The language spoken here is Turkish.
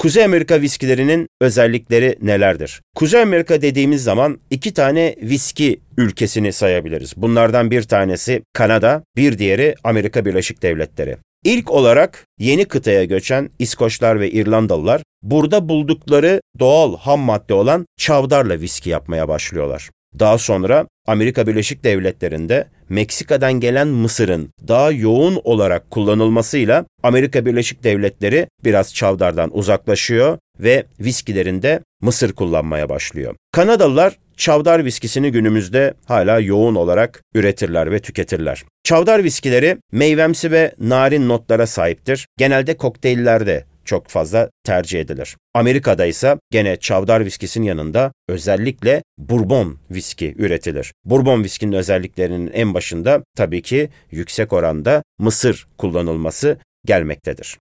Kuzey Amerika viskilerinin özellikleri nelerdir? Kuzey Amerika dediğimiz zaman iki tane viski ülkesini sayabiliriz. Bunlardan bir tanesi Kanada, bir diğeri Amerika Birleşik Devletleri. İlk olarak yeni kıtaya göçen İskoçlar ve İrlandalılar burada buldukları doğal ham madde olan çavdarla viski yapmaya başlıyorlar. Daha sonra Amerika Birleşik Devletleri'nde Meksika'dan gelen mısırın daha yoğun olarak kullanılmasıyla Amerika Birleşik Devletleri biraz çavdardan uzaklaşıyor ve viskilerinde mısır kullanmaya başlıyor. Kanadalılar çavdar viskisini günümüzde hala yoğun olarak üretirler ve tüketirler. Çavdar viskileri meyvemsi ve narin notlara sahiptir. Genelde kokteyllerde çok fazla tercih edilir. Amerika'da ise gene çavdar viskisinin yanında özellikle bourbon viski üretilir. Bourbon viskinin özelliklerinin en başında tabii ki yüksek oranda mısır kullanılması gelmektedir.